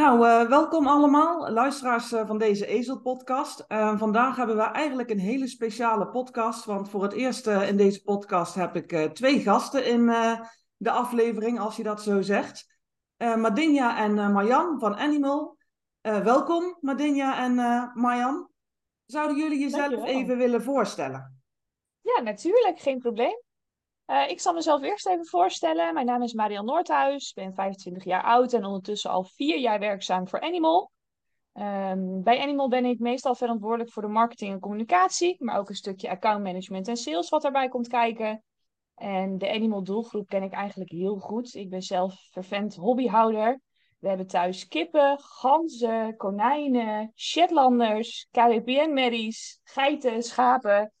Nou, uh, welkom allemaal, luisteraars uh, van deze Ezel-podcast. Uh, vandaag hebben we eigenlijk een hele speciale podcast, want voor het eerst in deze podcast heb ik twee gasten in de aflevering, als je dat zo zegt. Madinja en Marjan van Animal. welkom, Madinja en Marjan. Zouden jullie jezelf even willen voorstellen? Ja, natuurlijk, geen probleem. Uh, ik zal mezelf eerst even voorstellen. Mijn naam is Marian Noordhuis, ben 25 jaar oud en ondertussen al vier jaar werkzaam voor Animal. Um, bij Animal ben ik meestal verantwoordelijk voor de marketing en communicatie, maar ook een stukje accountmanagement en sales wat daarbij komt kijken. En de Animal doelgroep ken ik eigenlijk heel goed. Ik ben zelf vervent hobbyhouder. We hebben thuis kippen, ganzen, konijnen, Shetlanders, KWPN-merries, geiten, schapen.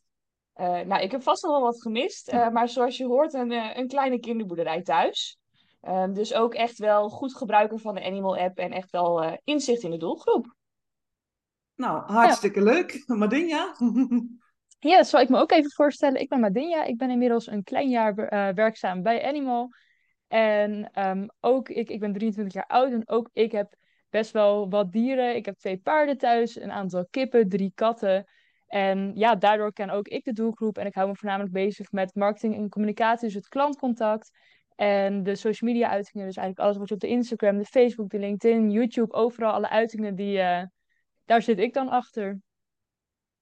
Uh, nou, ik heb vast nog wel wat gemist, uh, maar zoals je hoort, een, uh, een kleine kinderboerderij thuis. Ehm, dus ook echt wel goed gebruiker van de Animal app en echt wel inzicht in de doelgroep. Nou, hartstikke ja. leuk. Madinja? ja, dat zal ik me ook even voorstellen. Ik ben Madinja. Ik ben inmiddels een klein jaar werkzaam bij Animal. En um, ook ik, ik ben 23 jaar oud en ook ik heb best wel wat dieren. Ik heb twee paarden thuis, een aantal kippen, drie katten. En ja, daardoor ken ook ik de doelgroep en ik hou me voornamelijk bezig met marketing en communicatie, dus het klantcontact. En de social media uitingen, dus eigenlijk alles wat je op de Instagram, de Facebook, de LinkedIn, YouTube, overal alle uitingen, die, uh, daar zit ik dan achter.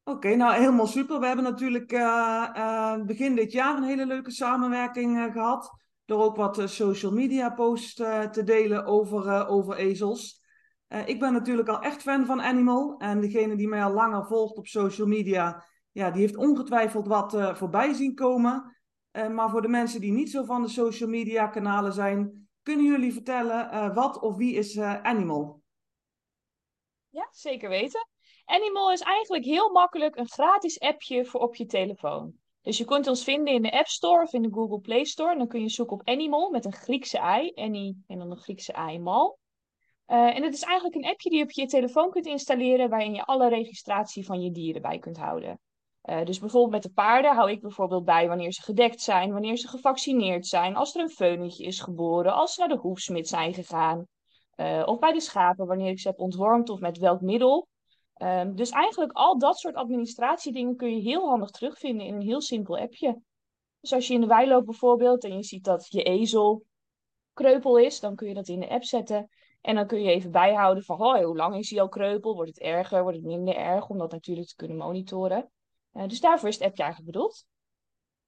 Oké, nou helemaal super. We hebben natuurlijk uh, uh, begin dit jaar een hele leuke samenwerking gehad. Door ook wat social media posts te delen over, over ezels. Uh, ik ben natuurlijk al echt fan van Animal. En degene die mij al langer volgt op social media, ja, die heeft ongetwijfeld wat uh, voorbij zien komen. Uh, maar voor de mensen die niet zo van de social media kanalen zijn, kunnen jullie vertellen wat of wie is Animal? Ja, zeker weten. Animal is eigenlijk heel makkelijk een gratis appje voor op je telefoon. Dus je kunt ons vinden in de App Store of in de Google Play Store. Dan kun je zoeken op Animal met een Griekse i, Annie en dan een Griekse i, mal. Uh, en het is eigenlijk een appje die je op je telefoon kunt installeren, waarin je alle registratie van je dieren bij kunt houden. Uh, dus bijvoorbeeld met de paarden hou ik bijvoorbeeld bij wanneer ze gedekt zijn, wanneer ze gevaccineerd zijn, als er een veunetje is geboren, als ze naar de hoefsmid zijn gegaan. Uh, of bij de schapen, wanneer ik ze heb ontwormd of met welk middel. Ehm, dus eigenlijk al dat soort administratiedingen kun je heel handig terugvinden in een heel simpel appje. Dus als je in de wei loopt bijvoorbeeld en je ziet dat je ezel kreupel is, dan kun je dat in de app zetten. En dan kun je even bijhouden van hoi, hoe lang is hij al kreupel? Wordt het erger? Wordt het minder erg? Om dat natuurlijk te kunnen monitoren. Uh, dus daarvoor is het appje eigenlijk bedoeld.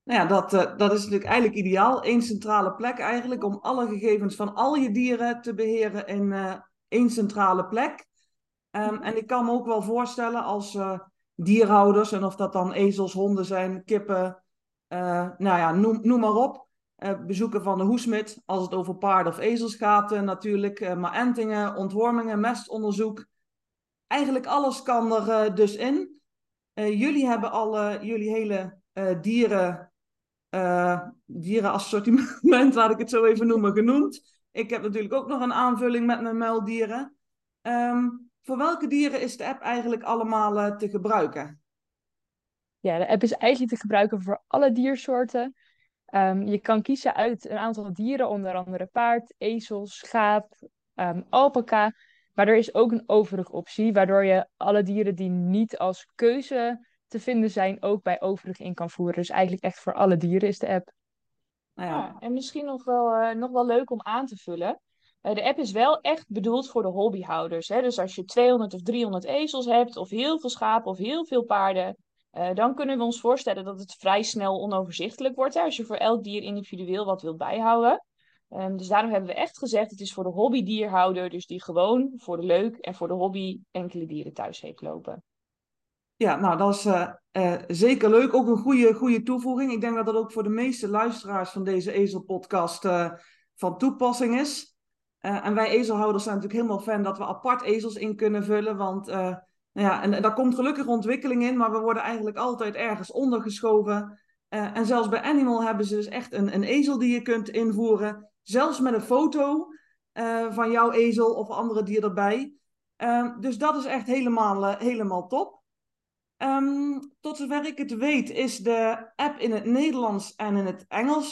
Nou ja, dat, uh, dat is natuurlijk eigenlijk ideaal. Eén centrale plek eigenlijk om alle gegevens van al je dieren te beheren in uh, één centrale plek. Um, en ik kan me ook wel voorstellen als dierhouders, en of dat dan ezels, honden zijn, kippen, nou ja, noem, noem maar op uh, bezoeken van de hoesmid, als het over paarden of ezels gaat uh, natuurlijk. Uh, maar entingen, ontwormingen, mestonderzoek. Eigenlijk alles kan er dus in. jullie hebben al jullie hele dieren, dierenassortiment, laat ik het zo even noemen, genoemd. Ik heb natuurlijk ook nog een aanvulling met mijn muildieren. Um, voor welke dieren is de app eigenlijk allemaal te gebruiken? Ja, de app is eigenlijk te gebruiken voor alle diersoorten. Um, je kan kiezen uit een aantal dieren, onder andere paard, ezel, schaap, um, alpaca. Maar er is ook een overig optie, waardoor je alle dieren die niet als keuze te vinden zijn, ook bij overig in kan voeren. Dus eigenlijk echt voor alle dieren is de app. Nou ja. ja en misschien nog wel, uh, nog wel leuk om aan te vullen. Uh, de app is wel echt bedoeld voor de hobbyhouders. Hè? Dus als je 200 of 300 ezels hebt, of heel veel schapen of heel veel paarden, uh, dan kunnen we ons voorstellen dat het vrij snel onoverzichtelijk wordt. Hè, als je voor elk dier individueel wat wilt bijhouden. Um, dus daarom hebben we echt gezegd, het is voor de hobbydierhouder, dus die gewoon voor de leuk en voor de hobby enkele dieren thuis heeft lopen. Ja, nou dat is uh, uh, zeker leuk. Ook een goede, goede toevoeging. Ik denk dat dat ook voor de meeste luisteraars van deze Ezel-podcast van toepassing is. Eh, en wij ezelhouders zijn natuurlijk helemaal fan dat we apart ezels in kunnen vullen. Want ja, en, daar komt gelukkig ontwikkeling in, maar we worden eigenlijk altijd ergens ondergeschoven. Uh, en zelfs bij Animal hebben ze dus echt een, een ezel die je kunt invoeren. Zelfs met een foto van jouw ezel of andere dier erbij. Ehm, dus dat is echt helemaal, helemaal top. Um, tot zover ik het weet is de app in het Nederlands en in het Engels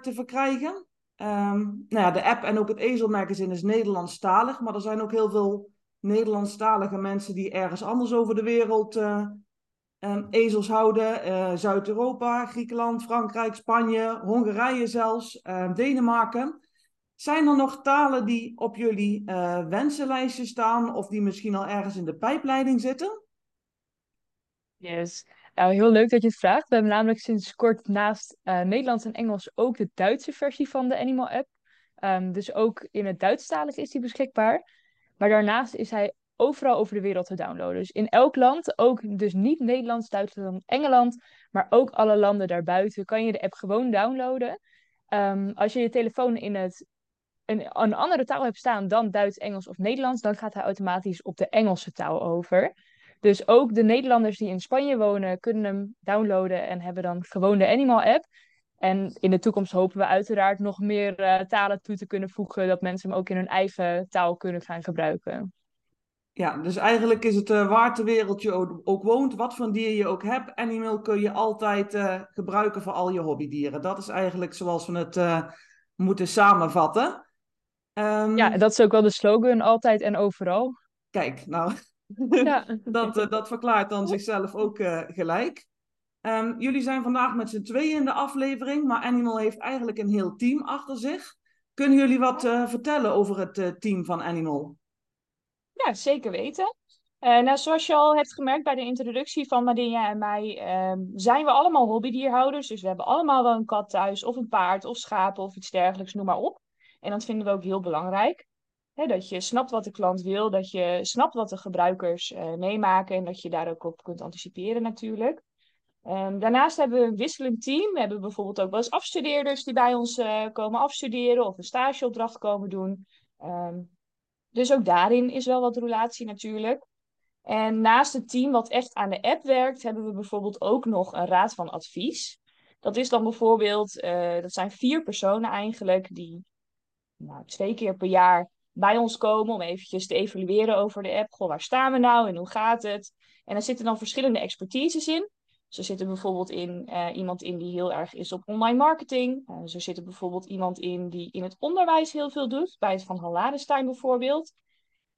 te verkrijgen. Um, nou ja, de app en ook het Ezelmagazine is Nederlandstalig, maar er zijn ook heel veel Nederlandstalige mensen die ergens anders over de wereld uh, ezels houden. Uh, Zuid-Europa, Griekenland, Frankrijk, Spanje, Hongarije zelfs, uh, Denemarken. Zijn er nog talen die op jullie uh, wensenlijstje staan of die misschien al ergens in de pijpleiding zitten? Yes. Nou, heel leuk dat je het vraagt. We hebben namelijk sinds kort naast Nederlands en Engels ook de Duitse versie van de Animal App. Um, dus ook in het Duitsstalig is die beschikbaar. Maar daarnaast is hij overal over de wereld te downloaden. Dus in elk land, ook dus niet Nederlands, Duitsland, Engeland, maar ook alle landen daarbuiten, kan je de app gewoon downloaden. Um, als je je telefoon in het, een, een andere taal hebt staan dan Duits, Engels of Nederlands, dan gaat hij automatisch op de Engelse taal over. Dus ook de Nederlanders die in Spanje wonen, kunnen hem downloaden en hebben dan gewoon de Animal app. En in de toekomst hopen we uiteraard nog meer uh, talen toe te kunnen voegen, dat mensen hem ook in hun eigen taal kunnen gaan gebruiken. Ja, dus eigenlijk is het uh, waar ter wereld je ook, woont, wat voor dier je ook hebt, Animal kun je altijd uh, gebruiken voor al je hobbydieren. Dat is eigenlijk zoals we het moeten samenvatten. Um, ja, dat is ook wel de slogan, altijd en overal. Kijk, nou, ja. dat, dat verklaart dan zichzelf ook gelijk. Um, jullie zijn vandaag met z'n tweeën in de aflevering, maar Animal heeft eigenlijk een heel team achter zich. Kunnen jullie wat uh, vertellen over het team van Animal? Ja, zeker weten. nou, zoals je al hebt gemerkt bij de introductie van Madinja en mij, ehm, zijn we allemaal hobbydierhouders. Dus we hebben allemaal wel een kat thuis, of een paard, of schapen, of iets dergelijks, noem maar op. En dat vinden we ook heel belangrijk dat je snapt wat de klant wil, dat je snapt wat de gebruikers meemaken en dat je daar ook op kunt anticiperen natuurlijk. Um, daarnaast hebben we een wisselend team. We hebben bijvoorbeeld ook wel eens afstudeerders die bij ons uh, komen afstuderen of een stageopdracht komen doen. Um, dus ook daarin is wel wat relatie natuurlijk. En naast het team wat echt aan de app werkt, hebben we bijvoorbeeld ook nog een raad van advies. Dat is dan bijvoorbeeld, uh, dat zijn vier personen eigenlijk, die nou, twee keer per jaar bij ons komen om eventjes te evalueren over de app. Goh, waar staan we nou en hoe gaat het? En er zitten dan verschillende expertises in. Zo zit er bijvoorbeeld in uh, iemand in die heel erg is op online marketing. Uh, zo zit er bijvoorbeeld iemand in die in het onderwijs heel veel doet, bij het Van Halladenstein bijvoorbeeld.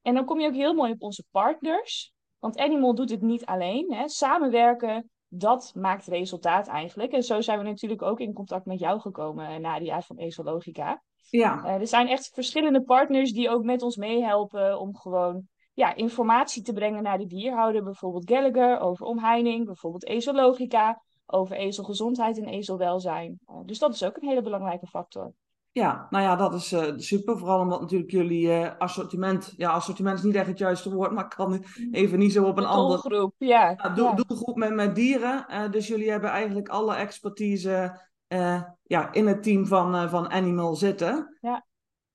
En dan kom je ook heel mooi op onze partners. Want Animal doet het niet alleen. Hè. Samenwerken, dat maakt resultaat eigenlijk. En zo zijn we natuurlijk ook in contact met jou gekomen, Nadia van Esologica. Ja. Uh, er zijn echt verschillende partners die ook met ons meehelpen om gewoon ja, informatie te brengen naar de dierhouder. Bijvoorbeeld Gallagher over omheining, bijvoorbeeld Ezologica over ezelgezondheid en ezelwelzijn. Uh, dus dat is ook een hele belangrijke factor. Ja, nou ja, dat is uh, super. Vooral omdat natuurlijk jullie assortiment... Ja, assortiment is niet echt het juiste woord, maar ik kan even niet zo op een andere... Doelgroep, ja. ja, do ja. Doelgroep met, met dieren. dus jullie hebben eigenlijk alle expertise ja, in het team van, van Animal zitten. Ja.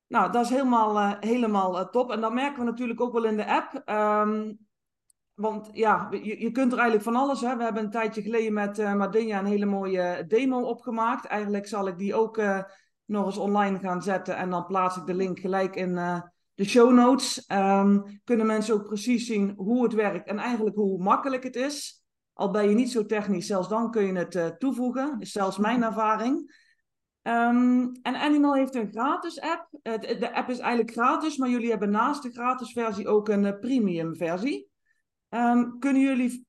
Nou, dat is helemaal, uh, helemaal top. En dat merken we natuurlijk ook wel in de app. Um, want ja, je, je kunt er eigenlijk van alles. Hè. We hebben een tijdje geleden met uh, Madinja een hele mooie demo opgemaakt. Eigenlijk zal ik die ook nog eens online gaan zetten. En dan plaats ik de link gelijk in de show notes. Um, kunnen mensen ook precies zien hoe het werkt en eigenlijk hoe makkelijk het is. Al ben je niet zo technisch, zelfs dan kun je het toevoegen. Is zelfs mijn ervaring. Um, en Animal heeft een gratis app. De, app is eigenlijk gratis, maar jullie hebben naast de gratis versie ook een uh, premium versie. Um, kunnen jullie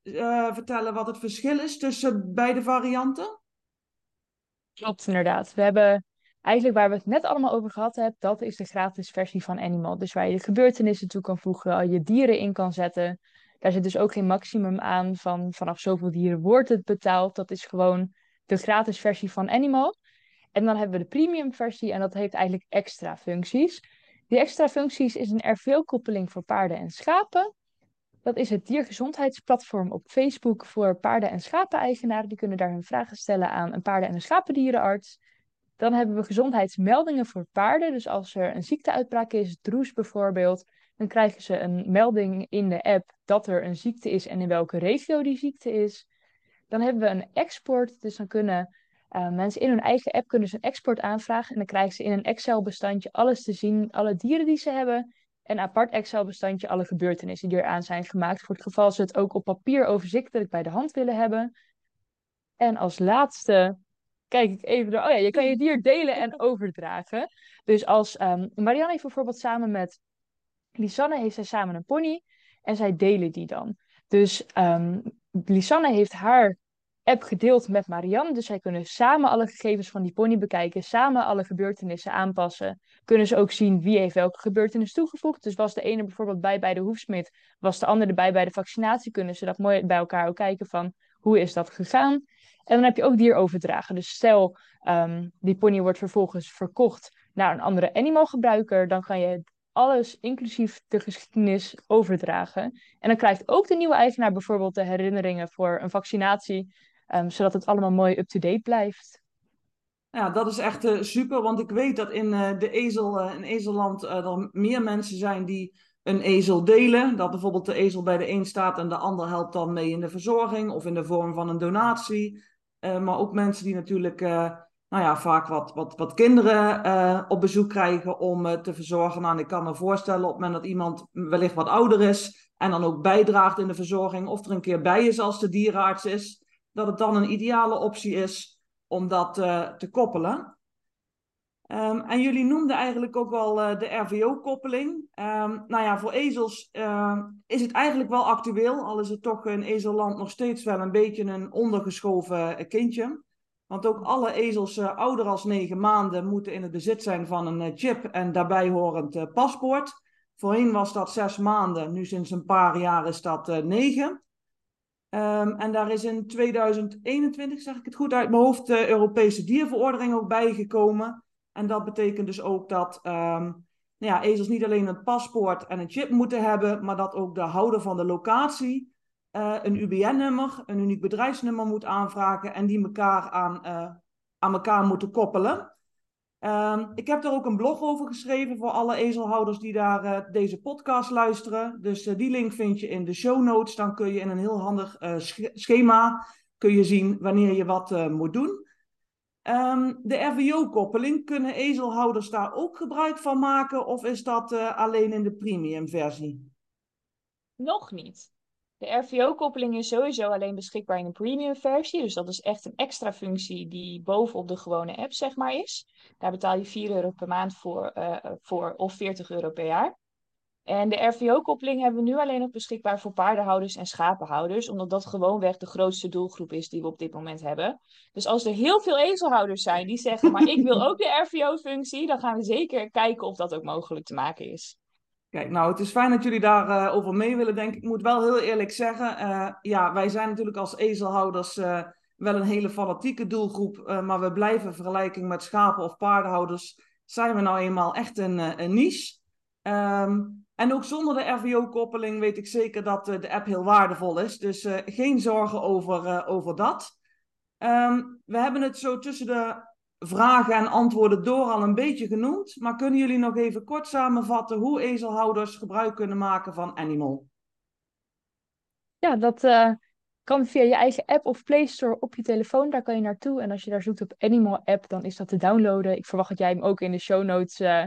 vertellen wat het verschil is tussen beide varianten? Klopt, inderdaad. We hebben eigenlijk waar we het net allemaal over gehad hebben, dat is de gratis versie van Animal. Dus waar je gebeurtenissen toe kan voegen, je dieren in kan zetten. Daar zit dus ook geen maximum aan van vanaf zoveel dieren wordt het betaald. Dat is gewoon de gratis versie van Animal. En dan hebben we de premium versie en dat heeft eigenlijk extra functies. Die extra functies is een RVO-koppeling voor paarden en schapen. Dat is het diergezondheidsplatform op Facebook voor paarden- en schapeneigenaren. Die kunnen daar hun vragen stellen aan een paarden- en een schapendierenarts. Dan hebben we gezondheidsmeldingen voor paarden. Dus als er een ziekteuitbraak is, droes bijvoorbeeld, dan krijgen ze een melding in de app dat er een ziekte is en in welke regio die ziekte is. Dan hebben we een export, dus dan kunnen uh, mensen in hun eigen app kunnen ze een export aanvragen en dan krijgen ze in een Excel-bestandje alles te zien, alle dieren die ze hebben. En apart Excel-bestandje alle gebeurtenissen die eraan zijn gemaakt. Voor het geval ze het ook op papier overzichtelijk bij de hand willen hebben. En als laatste kijk ik even door. Oh ja, je kan je dier delen en overdragen. Dus als um, Marianne heeft bijvoorbeeld samen met Lisanne heeft zij samen een pony. En zij delen die dan. Dus um, Lisanne heeft haar app gedeeld met Marianne. Dus zij kunnen samen alle gegevens van die pony bekijken, samen alle gebeurtenissen aanpassen. Kunnen ze ook zien wie heeft welke gebeurtenis toegevoegd. Dus was de ene bijvoorbeeld bij bij de hoefsmid, was de andere erbij bij de vaccinatie, kunnen ze dat mooi bij elkaar ook kijken van hoe is dat gegaan. En dan heb je ook dieroverdragen. Dus stel, um, die pony wordt vervolgens verkocht naar een andere animal gebruiker, dan kan je alles, inclusief de geschiedenis, overdragen. En dan krijgt ook de nieuwe eigenaar bijvoorbeeld de herinneringen voor een vaccinatie Um, zodat het allemaal mooi up-to-date blijft. Ja, dat is echt uh, super, want ik weet dat in uh, de ezel, uh, in ezelland er meer mensen zijn die een ezel delen. Dat bijvoorbeeld de ezel bij de een staat en de ander helpt dan mee in de verzorging of in de vorm van een donatie. maar ook mensen die natuurlijk nou ja, vaak wat, wat, wat kinderen op bezoek krijgen om te verzorgen. Nou, ik kan me voorstellen op het moment dat iemand wellicht wat ouder is en dan ook bijdraagt in de verzorging of er een keer bij is als de dierenarts is dat het dan een ideale optie is om dat uh, te koppelen. Um, en jullie noemden eigenlijk ook wel uh, de RVO-koppeling. Um, nou ja, voor ezels uh, is het eigenlijk wel actueel, al is het toch in ezelland nog steeds wel een beetje een ondergeschoven kindje. Want ook alle ezels ouder als negen maanden moeten in het bezit zijn van een chip en daarbij horend paspoort. Voorheen was dat zes maanden, nu sinds een paar jaar is dat negen. Um, en daar is in 2021, zeg ik het goed uit mijn hoofd, de Europese dierverordening ook bijgekomen. En dat betekent dus ook dat um, nou ja, ezels niet alleen een paspoort en een chip moeten hebben, maar dat ook de houder van de locatie uh, een UBN-nummer, een uniek bedrijfsnummer moet aanvragen en die elkaar aan, uh, aan elkaar moeten koppelen. Um, ik heb er ook een blog over geschreven voor alle ezelhouders die daar uh, deze podcast luisteren. Dus uh, die link vind je in de show notes. Dan kun je in een heel handig uh, schema kun je zien wanneer je wat moet doen. Um, de RVO-koppeling, kunnen ezelhouders daar ook gebruik van maken? Of is dat alleen in de premium versie? Nog niet. De RVO-koppeling is sowieso alleen beschikbaar in een premium versie. Dus dat is echt een extra functie die bovenop de gewone app zeg maar is. Daar betaal je 4 euro per maand voor, uh, voor of 40 euro per jaar. En de RVO-koppeling hebben we nu alleen nog beschikbaar voor paardenhouders en schapenhouders, omdat dat gewoonweg de grootste doelgroep is die we op dit moment hebben. Dus als er heel veel ezelhouders zijn die zeggen, maar ik wil ook de RVO-functie, dan gaan we zeker kijken of dat ook mogelijk te maken is. Kijk, nou, het is fijn dat jullie daarover uh, over mee willen denken. Ik moet wel heel eerlijk zeggen, uh, ja, wij zijn natuurlijk als ezelhouders uh, wel een hele fanatieke doelgroep, maar we blijven vergelijking met schapen of paardenhouders, zijn we nou eenmaal echt een, een niche. Um, en ook zonder de RVO-koppeling weet ik zeker dat de app heel waardevol is. Dus geen zorgen over, over dat. Um, we hebben het zo tussen de vragen en antwoorden door al een beetje genoemd. Maar kunnen jullie nog even kort samenvatten hoe ezelhouders gebruik kunnen maken van Animal? Ja, dat uh, kan via je eigen app of Play Store op je telefoon. Daar kan je naartoe. En als je daar zoekt op Animal app, dan is dat te downloaden. Ik verwacht dat jij hem ook in de show notes uh,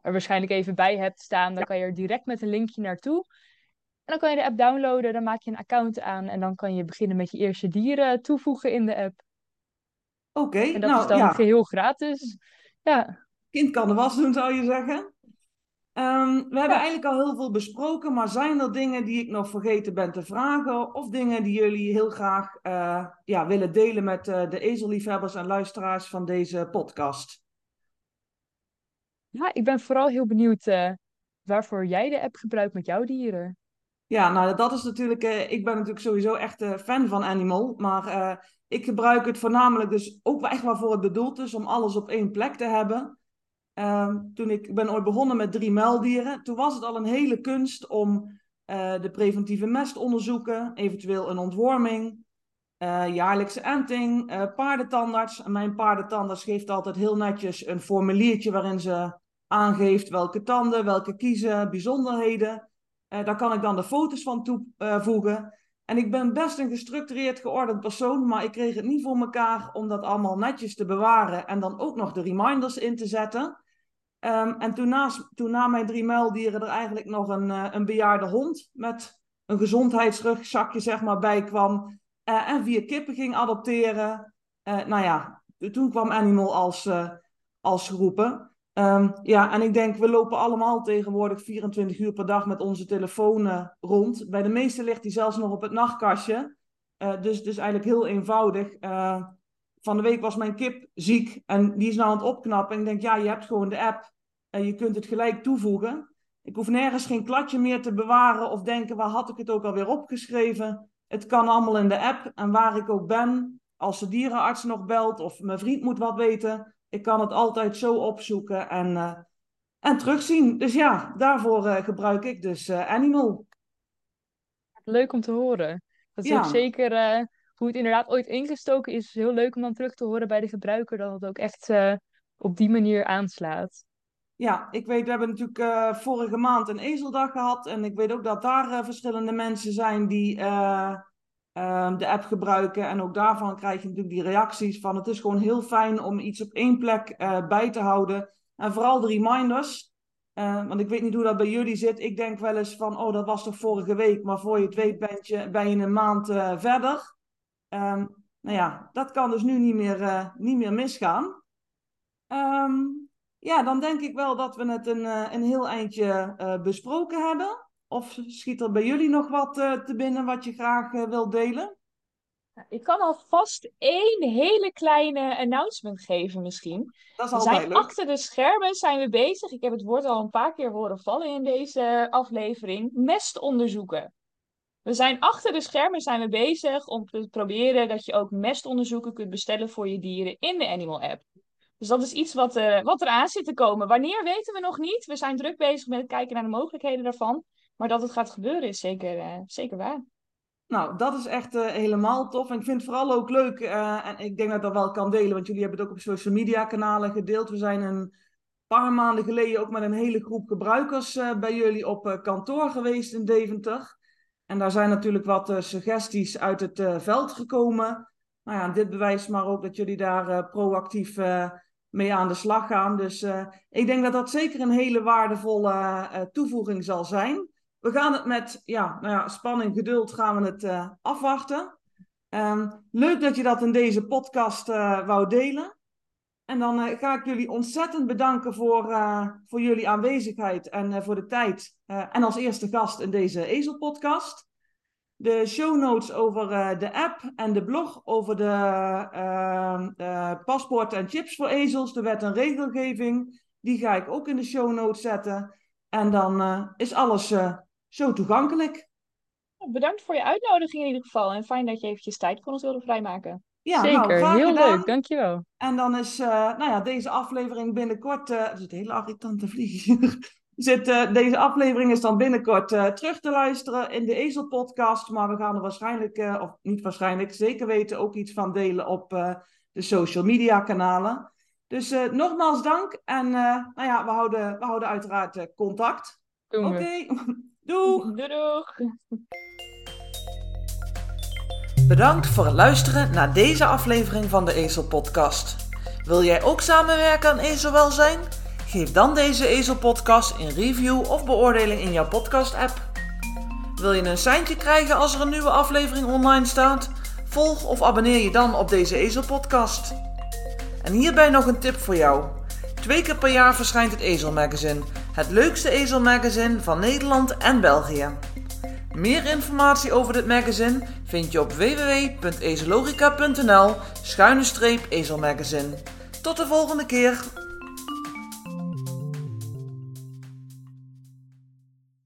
er waarschijnlijk even bij hebt staan. Dan kan je er direct met een linkje naartoe. En dan kan je de app downloaden, dan maak je een account aan en dan kan je beginnen met je eerste dieren toevoegen in de app. Oké, okay, en dat nou, is dan ja. geheel gratis. Ja. Kind kan de was doen, zou je zeggen. Um, we hebben eigenlijk al heel veel besproken, maar zijn er dingen die ik nog vergeten ben te vragen? Of dingen die jullie heel graag uh, ja, willen delen met uh, de ezelliefhebbers en luisteraars van deze podcast? Ja, ik ben vooral heel benieuwd uh, waarvoor jij de app gebruikt met jouw dieren. Ja, nou dat is natuurlijk, ik ben natuurlijk sowieso echt fan van Animal, maar ik gebruik het voornamelijk dus ook echt waarvoor het bedoeld is, om alles op één plek te hebben. Um, toen ik, ben ooit begonnen met drie muildieren. Toen was het al een hele kunst om uh, de preventieve mest onderzoeken, eventueel een ontworming. uh, jaarlijkse enting, uh, paardentandarts. En mijn paardentandarts geeft altijd heel netjes een formuliertje waarin ze aangeeft welke tanden, welke kiezen, bijzonderheden. Uh, daar kan ik dan de foto's van toevoegen. En ik ben best een gestructureerd geordend persoon, maar ik kreeg het niet voor mekaar om dat allemaal netjes te bewaren en dan ook nog de reminders in te zetten. Um, en toen, naast, toen na mijn drie muildieren er eigenlijk nog een, een bejaarde hond met een gezondheidsrugzakje zeg maar bij kwam. Uh, en vier kippen ging adopteren. Nou ja, toen kwam Animal als, als geroepen. Um, ja, en ik denk, we lopen allemaal tegenwoordig 24 uur per dag met onze telefoon rond. Bij de meesten ligt die zelfs nog op het nachtkastje. dus, dus eigenlijk heel eenvoudig. van de week was mijn kip ziek en die is nou aan het opknappen. En ik denk, ja, je hebt gewoon de app en je kunt het gelijk toevoegen. Ik hoef nergens geen kladje meer te bewaren of denken, waar had ik het ook alweer opgeschreven? Het kan allemaal in de app en waar ik ook ben. Als de dierenarts nog belt of mijn vriend moet wat weten, ik kan het altijd zo opzoeken en, uh, en terugzien. Dus ja, daarvoor uh, gebruik ik dus uh, Animal. Leuk om te horen. Dat is ja. ook zeker hoe het inderdaad ooit ingestoken is. Heel leuk om dan terug te horen bij de gebruiker dat het ook echt op die manier aanslaat. Ja, ik weet, we hebben natuurlijk uh, vorige maand een ezeldag gehad. En ik weet ook dat daar uh, verschillende mensen zijn die uh, de app gebruiken. En ook daarvan krijg je natuurlijk die reacties van het is gewoon heel fijn om iets op één plek bij te houden. En vooral de reminders. want ik weet niet hoe dat bij jullie zit. Ik denk wel eens van, oh dat was toch vorige week. Maar voor je het weet ben je, een maand verder. Um, nou ja, dat kan dus nu niet meer, niet meer misgaan. Um, ja, dan denk ik wel dat we het een, een heel eindje besproken hebben. Of schiet er bij jullie nog wat uh, te binnen wat je graag wilt delen? Ik kan alvast één hele kleine announcement geven misschien. Dat is we zijn leuk. achter de schermen zijn we bezig. Ik heb het woord al een paar keer horen vallen in deze aflevering. Mestonderzoeken. We zijn achter de schermen zijn we bezig om te proberen dat je ook mestonderzoeken kunt bestellen voor je dieren in de Animal App. Dus dat is iets wat, uh, wat eraan zit te komen. Wanneer weten we nog niet. We zijn druk bezig met het kijken naar de mogelijkheden daarvan. Maar dat het gaat gebeuren is zeker, uh, zeker waar. Nou, dat is echt uh, helemaal tof. En ik vind het vooral ook leuk, en ik denk dat ik dat wel kan delen, want jullie hebben het ook op social media kanalen gedeeld. We zijn een paar maanden geleden ook met een hele groep gebruikers bij jullie op kantoor geweest in Deventer. En daar zijn natuurlijk wat suggesties uit het veld gekomen. Nou ja, dit bewijst maar ook dat jullie daar proactief mee aan de slag gaan. Dus ik denk dat dat zeker een hele waardevolle toevoeging zal zijn. We gaan het met ja, nou ja, spanning, geduld gaan we het uh, afwachten. Um, leuk dat je dat in deze podcast wou delen. En dan ga ik jullie ontzettend bedanken voor, voor jullie aanwezigheid en voor de tijd. en als eerste gast in deze Ezelpodcast de show notes over de app en de blog over de uh, uh, paspoorten en chips voor ezels, de wet en regelgeving. Die ga ik ook in de show notes zetten. En dan is alles zo toegankelijk. Bedankt voor je uitnodiging in ieder geval. En fijn dat je eventjes tijd voor ons wilde vrijmaken. Ja, Zeker, nou, heel gedaan. leuk, dankjewel. En dan is nou ja, deze aflevering binnenkort... Uh, dat is een hele irritante vlieg hier zit, uh, deze aflevering is dan binnenkort uh, terug te luisteren in de Ezel podcast. Maar we gaan er waarschijnlijk, uh, of niet waarschijnlijk, zeker weten ook iets van delen op de social media kanalen. Dus nogmaals dank en nou ja, we houden, we houden uiteraard contact. Oké, okay. doeg! Doei doeg! Bedankt voor het luisteren naar deze aflevering van de Ezel podcast. Wil jij ook samenwerken aan ezelwelzijn? Geef dan deze Ezel-podcast een review of beoordeling in jouw podcast-app. Wil je een seintje krijgen als er een nieuwe aflevering online staat? Volg of abonneer je dan op deze Ezel-podcast. En hierbij nog een tip voor jou. Twee keer per jaar verschijnt het Ezelmagazine, het leukste ezelmagazine van Nederland en België. Meer informatie over dit magazine vind je op www.ezelogica.nl schuine ezelmagazine. Tot de volgende keer!